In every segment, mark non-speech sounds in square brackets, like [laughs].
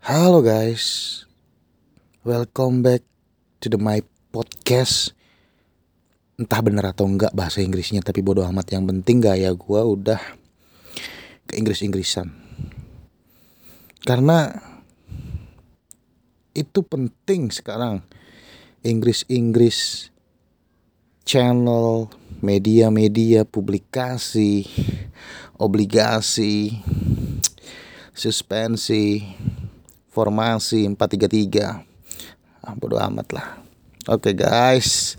Halo guys, welcome back to the my podcast. Entah bener atau enggak bahasa Inggrisnya, tapi bodoh amat. Yang penting gaya gue udah ke Inggris-Inggrisan. Karena itu penting sekarang. Inggris-Inggris channel, media-media, publikasi, obligasi, suspensi, formasi 433. Ah, bodo amat lah. Oke okay, guys.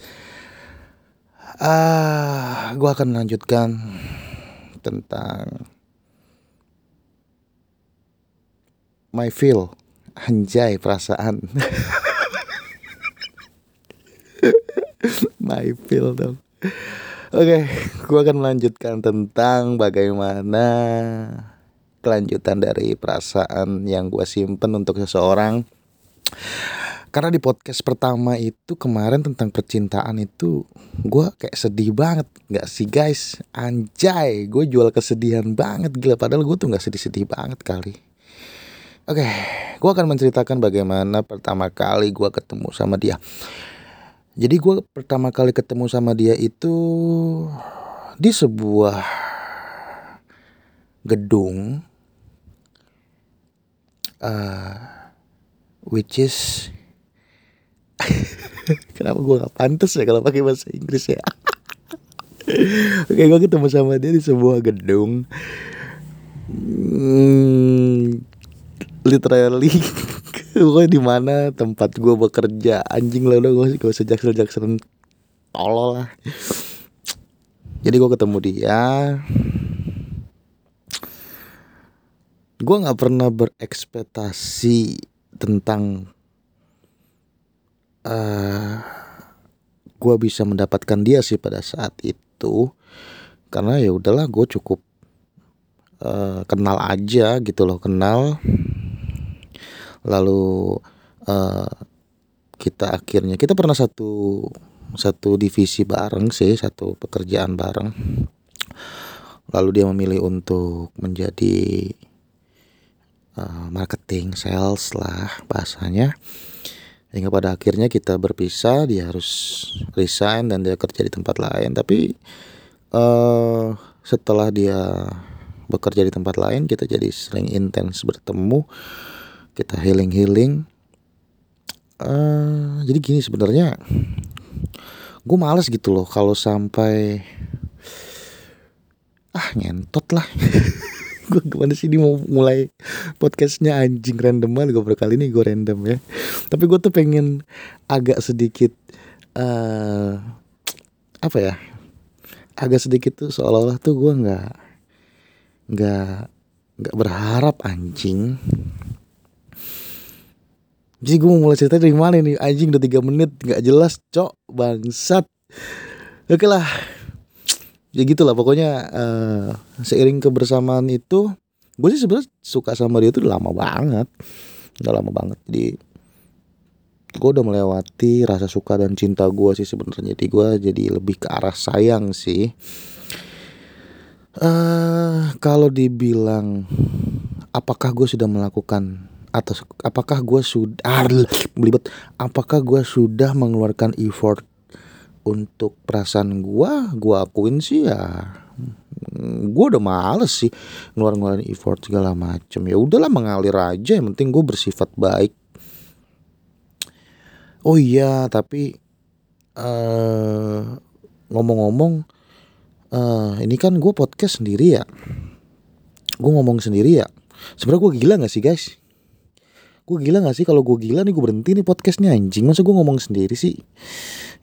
Ah, gua akan melanjutkan tentang my feel anjay perasaan [laughs] my feel dong oke okay, gue akan melanjutkan tentang bagaimana kelanjutan dari perasaan yang gue simpen untuk seseorang. Karena di podcast pertama itu kemarin tentang percintaan itu gue kayak sedih banget. Nggak sih guys? Anjay gue jual kesedihan banget gila. Padahal gue tuh nggak sedih-sedih banget kali. Oke gue akan menceritakan bagaimana pertama kali gue ketemu sama dia. Jadi gue pertama kali ketemu sama dia itu di sebuah gedung uh, which is [laughs] kenapa gue gak pantas ya kalau pakai bahasa Inggris ya? [laughs] Oke gue ketemu sama dia di sebuah gedung. Hmm, Literally [laughs] Gue di mana? Tempat gue bekerja. Anjing lah udah gue usah jaksel jaksel Tolol lah. Jadi gue ketemu dia gue nggak pernah berekspektasi tentang uh, eh, gue bisa mendapatkan dia sih pada saat itu. Karena ya udahlah gue cukup uh, kenal aja gitu loh kenal. Lalu uh, kita akhirnya kita pernah satu satu divisi bareng sih satu pekerjaan bareng. Lalu dia memilih untuk menjadi uh, marketing, sales lah bahasanya. Hingga pada akhirnya kita berpisah, dia harus resign dan dia kerja di tempat lain. Tapi uh, setelah dia bekerja di tempat lain, kita jadi sering intens bertemu, kita healing healing. Uh, jadi gini sebenarnya, gue males gitu loh kalau sampai ah ngentot lah [laughs] gue gimana sih? Ini mau mulai podcastnya anjing random banget gue berkali ini gue random ya. Tapi gue tuh pengen agak sedikit uh, apa ya? Agak sedikit tuh seolah-olah tuh gue nggak nggak nggak berharap anjing. Jadi gue mau mulai cerita dari mana nih? Anjing udah tiga menit nggak jelas cok bangsat. Oke lah ya gitulah pokoknya uh, seiring kebersamaan itu gue sih sebenarnya suka sama dia tuh lama banget. Udah lama banget. Jadi gue udah melewati rasa suka dan cinta gue sih sebenarnya. Jadi gue jadi lebih ke arah sayang sih. Uh, kalau dibilang apakah gue sudah melakukan atau apakah gue sudah belibet. Apakah gue sudah mengeluarkan effort untuk perasaan gua gua akuin sih ya gua udah males sih ngeluarin ngeluarin effort segala macem. Ya udahlah mengalir aja. Yang penting gue bersifat baik. Oh iya tapi uh, ngomong-ngomong uh, ini kan gue podcast sendiri ya. Gue ngomong sendiri ya. Sebenarnya gue gila gak sih guys gue gila gak sih? Kalau gue gila nih gue berhenti nih podcastnya anjing. Masa gue ngomong sendiri sih?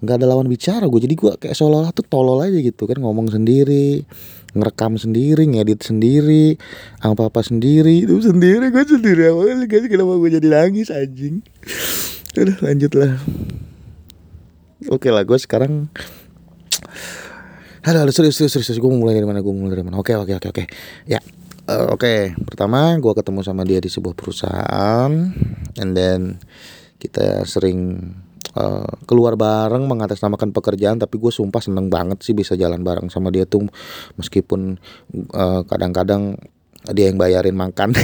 Nggak ada lawan bicara gue jadi gue kayak seolah-olah tuh tolol aja gitu kan. Ngomong sendiri ngerekam sendiri ngedit sendiri apa apa sendiri itu sendiri gue sendiri. Apa sih? Kenapa gue jadi nangis anjing? Udah lanjut lah oke lah gue sekarang halo halo. Serius serius serius gue mau mulai dari mana? Gue mulai dari mana? Oke oke oke oke. Ya uh, oke okay. pertama gue ketemu sama dia di sebuah perusahaan and then kita sering uh, keluar bareng mengatasnamakan pekerjaan tapi gue sumpah seneng banget sih bisa jalan bareng sama dia tuh meskipun eh, kadang-kadang dia yang bayarin makan [laughs]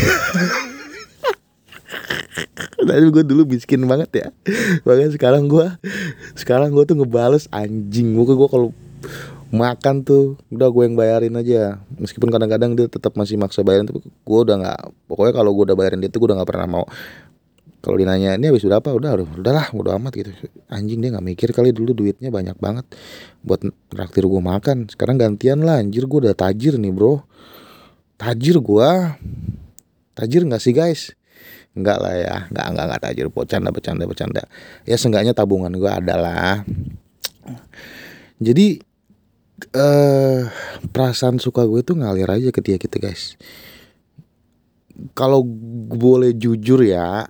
Tapi gue dulu miskin banget ya Bahkan sekarang gue Sekarang gue tuh ngebales anjing gue kalau makan tuh udah gue yang bayarin aja. Meskipun kadang-kadang dia tetap masih maksa bayarin tapi gue udah nggak pokoknya kalau gue udah bayarin dia tuh gue udah nggak pernah mau. Kalau dinanya ini habis berapa? Udah udahlah udah amat gitu. Anjing dia nggak mikir kali dulu duitnya banyak banget buat traktir gue makan. Sekarang gantian lah anjir gue udah tajir nih bro. Tajir gue tajir nggak sih guys? Enggak lah ya, enggak enggak enggak tajir, bercanda bercanda bercanda. Ya seenggaknya tabungan gue adalah. Jadi eh perasaan suka gue tuh ngalir aja ke dia gitu guys. Kalau boleh jujur ya,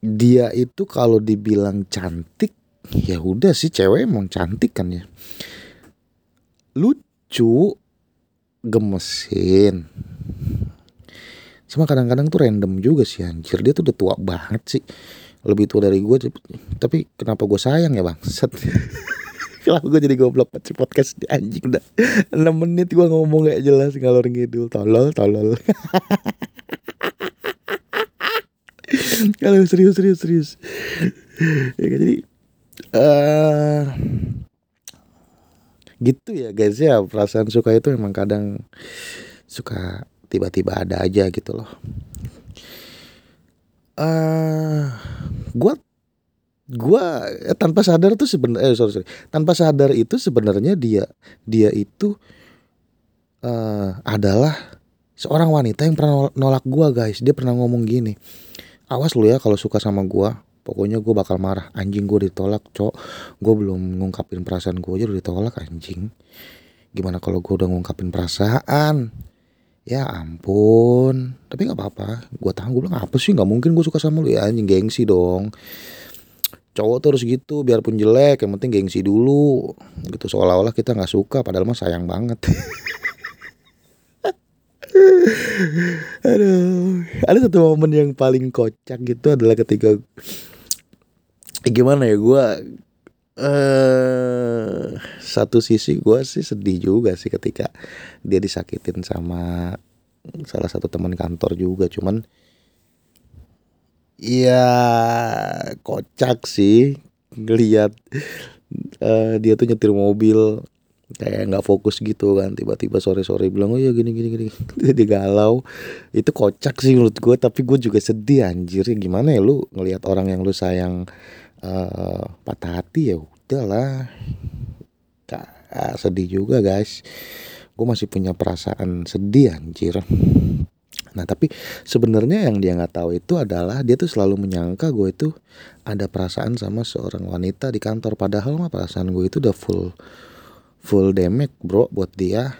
dia itu kalau dibilang cantik, ya udah sih cewek emang cantik kan ya. Lucu, gemesin. Sama kadang-kadang tuh random juga sih anjir. Dia tuh udah tua banget sih. Lebih tua dari gue tapi kenapa gue sayang ya bang? [laughs] Kenapa gue jadi goblok banget podcast di anjing udah 6 menit gue ngomong gak jelas ngalor ngidul tolol tolol. [laughs] Kalau serius serius serius. ya, jadi uh, gitu ya guys ya perasaan suka itu emang kadang suka tiba-tiba ada aja gitu loh. Uh, eh, gue gua eh, tanpa sadar tuh sebenarnya eh, sorry, sorry. Tanpa sadar itu sebenarnya dia dia itu uh, adalah seorang wanita yang pernah nolak gua guys. Dia pernah ngomong gini awas lu ya kalau suka sama gua. Pokoknya gua bakal marah. Anjing gua ditolak cok. Gua belum ngungkapin perasaan gua aja udah ditolak anjing. Gimana kalau gua udah ngungkapin perasaan? Ya ampun. Tapi nggak apa-apa. Gua tahu. Gua bilang apa sih? Nggak mungkin gua suka sama lu. Ya anjing gengsi dong cowok tuh harus gitu biarpun jelek yang penting gengsi dulu. Gitu seolah-olah kita nggak suka padahal mah sayang banget. [laughs] Aduh. Ada satu momen yang paling kocak gitu adalah ketika eh, gimana ya gue uh, satu sisi gue sih sedih juga sih ketika dia disakitin sama salah satu teman kantor juga cuman Iya kocak sih ngelihat uh, dia tuh nyetir mobil kayak nggak fokus gitu kan tiba-tiba sore-sore bilang oh ya gini gini gini. [laughs] Dia galau. Itu kocak sih menurut gue tapi gue juga sedih anjir. Ya gimana ya lu ngelihat orang yang lu sayang uh, patah hati ya udahlah uh, sedih juga guys. Gue masih punya perasaan sedih anjir Nah tapi sebenarnya yang dia nggak tahu itu adalah dia tuh selalu menyangka gue itu ada perasaan sama seorang wanita di kantor. Padahal mah perasaan gue itu udah full full damage bro buat dia.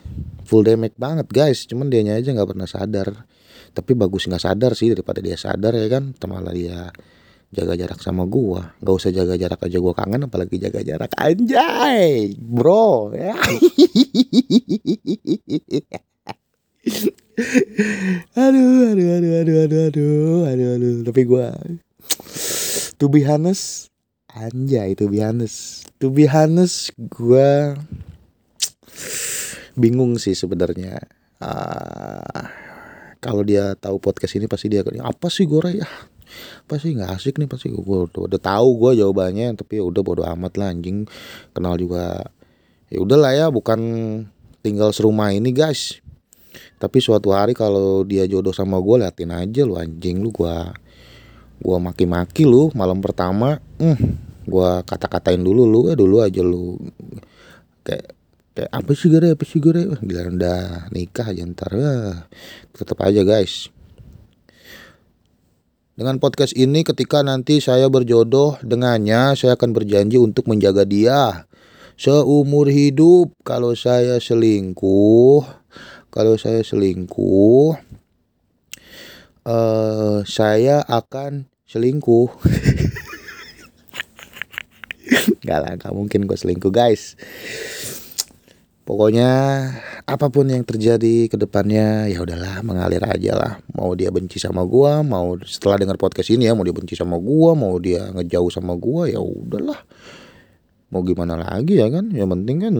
Full damage banget guys. Cuman dia aja nggak pernah sadar. Tapi bagus nggak sadar sih daripada dia sadar ya kan? Malah dia jaga jarak sama gua. Nggak usah jaga jarak aja gua kangen apalagi jaga jarak. Anjay bro. ya [laughs] [laughs] aduh, aduh, aduh, aduh, aduh, aduh, aduh, aduh. Tapi gue, to be honest, anjay, to be honest, to be honest, gue bingung sih sebenarnya. Uh, kalau dia tahu podcast ini pasti dia apa sih gue ya pasti nggak asik nih pasti. Gue udah, udah tahu gue jawabannya tapi ya udah bodo amat lah anjing. Kenal juga ya udahlah ya bukan tinggal serumah ini guys tapi suatu hari kalau dia jodoh sama gue liatin aja lu anjing lu gua gua maki-maki lu malam pertama hmm, gua kata-katain dulu lu eh dulu aja lu. Kayak kayak apa sih gede apa sih gede gila udah nikah aja ntar tetap aja guys. Dengan podcast ini ketika nanti saya berjodoh dengannya saya akan berjanji untuk menjaga dia seumur hidup. Kalau saya selingkuh kalau saya selingkuh uh, saya akan selingkuh [laughs] Gak lah gak mungkin gue selingkuh guys Pokoknya apa pun yang terjadi ke depannya ya udahlah mengalir aja lah. Mau dia benci sama gua, mau setelah dengar podcast ini ya mau dia benci sama gua, mau dia ngejauh sama gua ya udahlah. Mau gimana lagi ya kan? Yang penting kan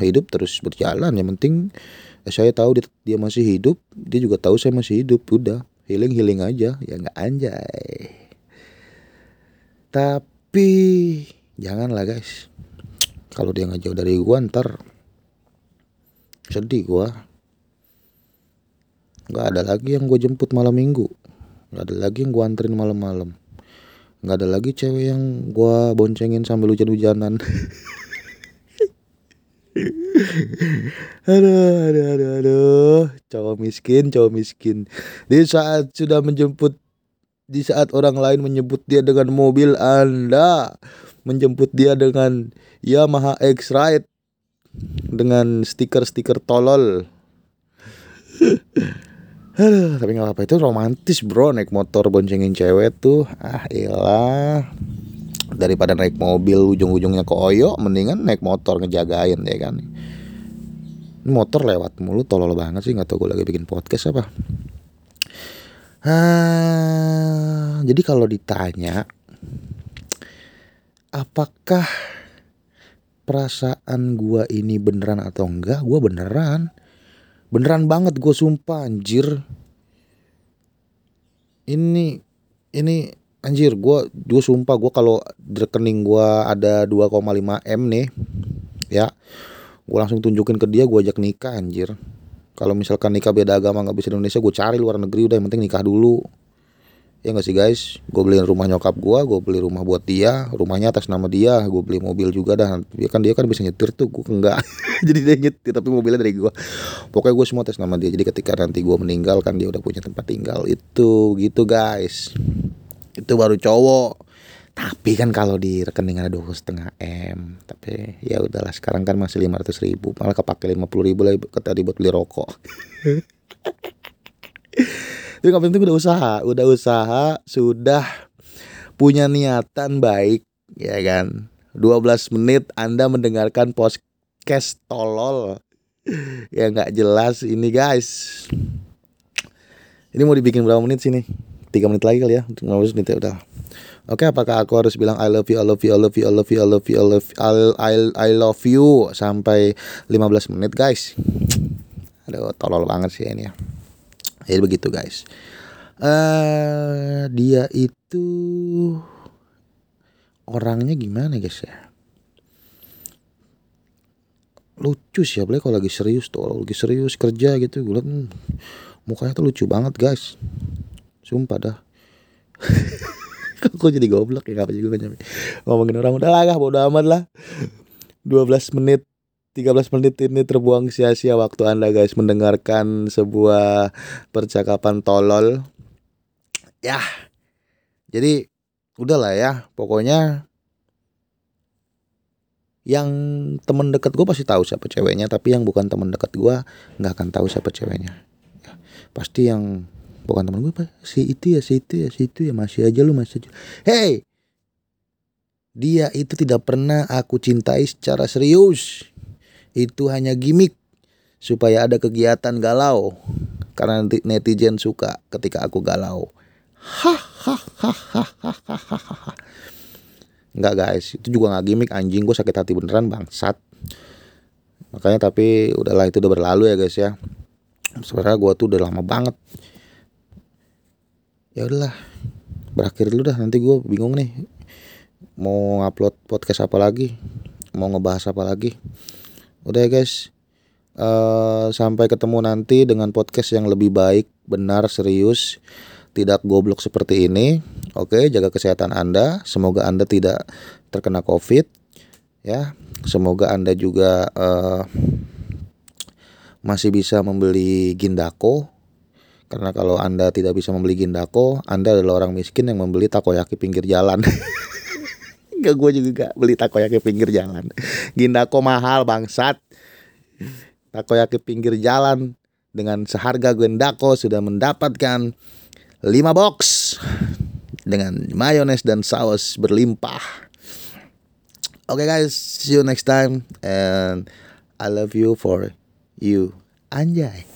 hidup terus berjalan. Yang penting saya tahu dia, dia masih hidup. Dia juga tahu saya masih hidup. Udah healing healing aja. Ya nggak anjay. Tapi jangan lah guys. Kalau dia nggak jauh dari gua ntar sedih gua. Nggak ada lagi yang gue jemput malam minggu. Nggak ada lagi yang gue anterin malam-malam. Nggak ada lagi cewek yang gue boncengin sambil hujan-hujanan [laughs] [laughs] aduh, aduh, aduh, aduh, cowok miskin, cowok miskin. Di saat sudah menjemput, di saat orang lain menyebut dia dengan mobil Anda, menjemput dia dengan Yamaha X-Ride dengan stiker-stiker tolol. [laughs] Aduh, tapi nggak apa-apa. Itu romantis bro. Naik motor boncengin cewek tuh. Ah ilah daripada naik mobil ujung-ujungnya ke Oyo mendingan naik motor ngejagain ya kan? Ini motor lewat mulu tolol banget sih nggak tau gue lagi bikin podcast apa. Ah, jadi kalau ditanya apakah perasaan gua ini beneran atau enggak? Gua beneran. Beneran banget gue sumpah anjir. Ini ini anjir gue gue sumpah gue kalau rekening gue ada 2,5 m nih ya gue langsung tunjukin ke dia gue ajak nikah anjir. Kalau misalkan nikah beda agama nggak bisa di Indonesia gue cari luar negeri udah yang penting nikah dulu. Ya nggak sih guys? Gue beliin rumah nyokap gue gue beli rumah buat dia rumahnya atas nama dia gue beli mobil juga dah dia kan dia kan bisa nyetir tuh gue enggak. [laughs] Jadi dia nyetir tapi mobilnya dari gue pokoknya gue semua atas nama dia. Jadi ketika nanti gue meninggal kan dia udah punya tempat tinggal. Itu gitu guys itu baru cowok tapi kan kalau di rekening ada dua setengah m tapi ya udahlah sekarang kan masih lima ratus ribu malah kepake lima puluh ribu lagi tadi buat beli rokok [laughs] Tapi yang penting udah usaha, udah usaha, sudah punya niatan baik, ya kan. 12 menit Anda mendengarkan podcast tolol ya nggak jelas ini guys. Ini mau dibikin berapa menit sih 3 menit lagi kali ya, 15 menit ya udah. Oke, apakah aku harus bilang I love you, I love you, I love you, I love you, I love you, I love you, I, I, I love you sampai 15 menit guys? Aduh, tolol banget sih ini ya. Jadi begitu guys. Uh, dia itu orangnya gimana guys ya? Lucu sih apalagi kalau lagi serius tuh, lagi serius kerja gitu gue hmm, mukanya tuh lucu banget guys. Sumpah dah. [laughs] Kok jadi goblok ya apa juga nyampe ngomongin orang udah lah bodo amat lah 12 menit 13 menit ini terbuang sia-sia waktu Anda guys mendengarkan sebuah percakapan tolol. Ya. Jadi udahlah ya, pokoknya yang temen deket gue pasti tahu siapa ceweknya, tapi yang bukan temen deket gue nggak akan tahu siapa ceweknya. Ya, pasti yang bukan temen gue si itu ya si itu ya si itu ya masih aja lu masih aja. Hey, dia itu tidak pernah aku cintai secara serius itu hanya gimmick supaya ada kegiatan galau karena netizen suka ketika aku galau. Hahaha. Enggak guys, itu juga nggak gimmick anjing gue sakit hati beneran bangsat. Makanya tapi udahlah itu udah berlalu ya guys ya. Sebenarnya gue tuh udah lama banget. Ya udahlah, berakhir dulu dah nanti gue bingung nih mau ngupload podcast apa lagi, mau ngebahas apa lagi. Udah ya guys. Uh, sampai ketemu nanti dengan podcast yang lebih baik, benar, serius, tidak goblok seperti ini. Oke, jaga kesehatan Anda. Semoga Anda tidak terkena COVID. Ya, semoga Anda juga uh, masih bisa membeli Gindako. Karena kalau Anda tidak bisa membeli Gindako, Anda adalah orang miskin yang membeli takoyaki pinggir jalan. [laughs] Gak gue juga gak beli takoyaki pinggir jalan. Gindako mahal bangsat. Takoyaki pinggir jalan dengan seharga Gindako sudah mendapatkan 5 box dengan mayones dan saus berlimpah. Oke okay guys, see you next time and I love you for you. Anjay.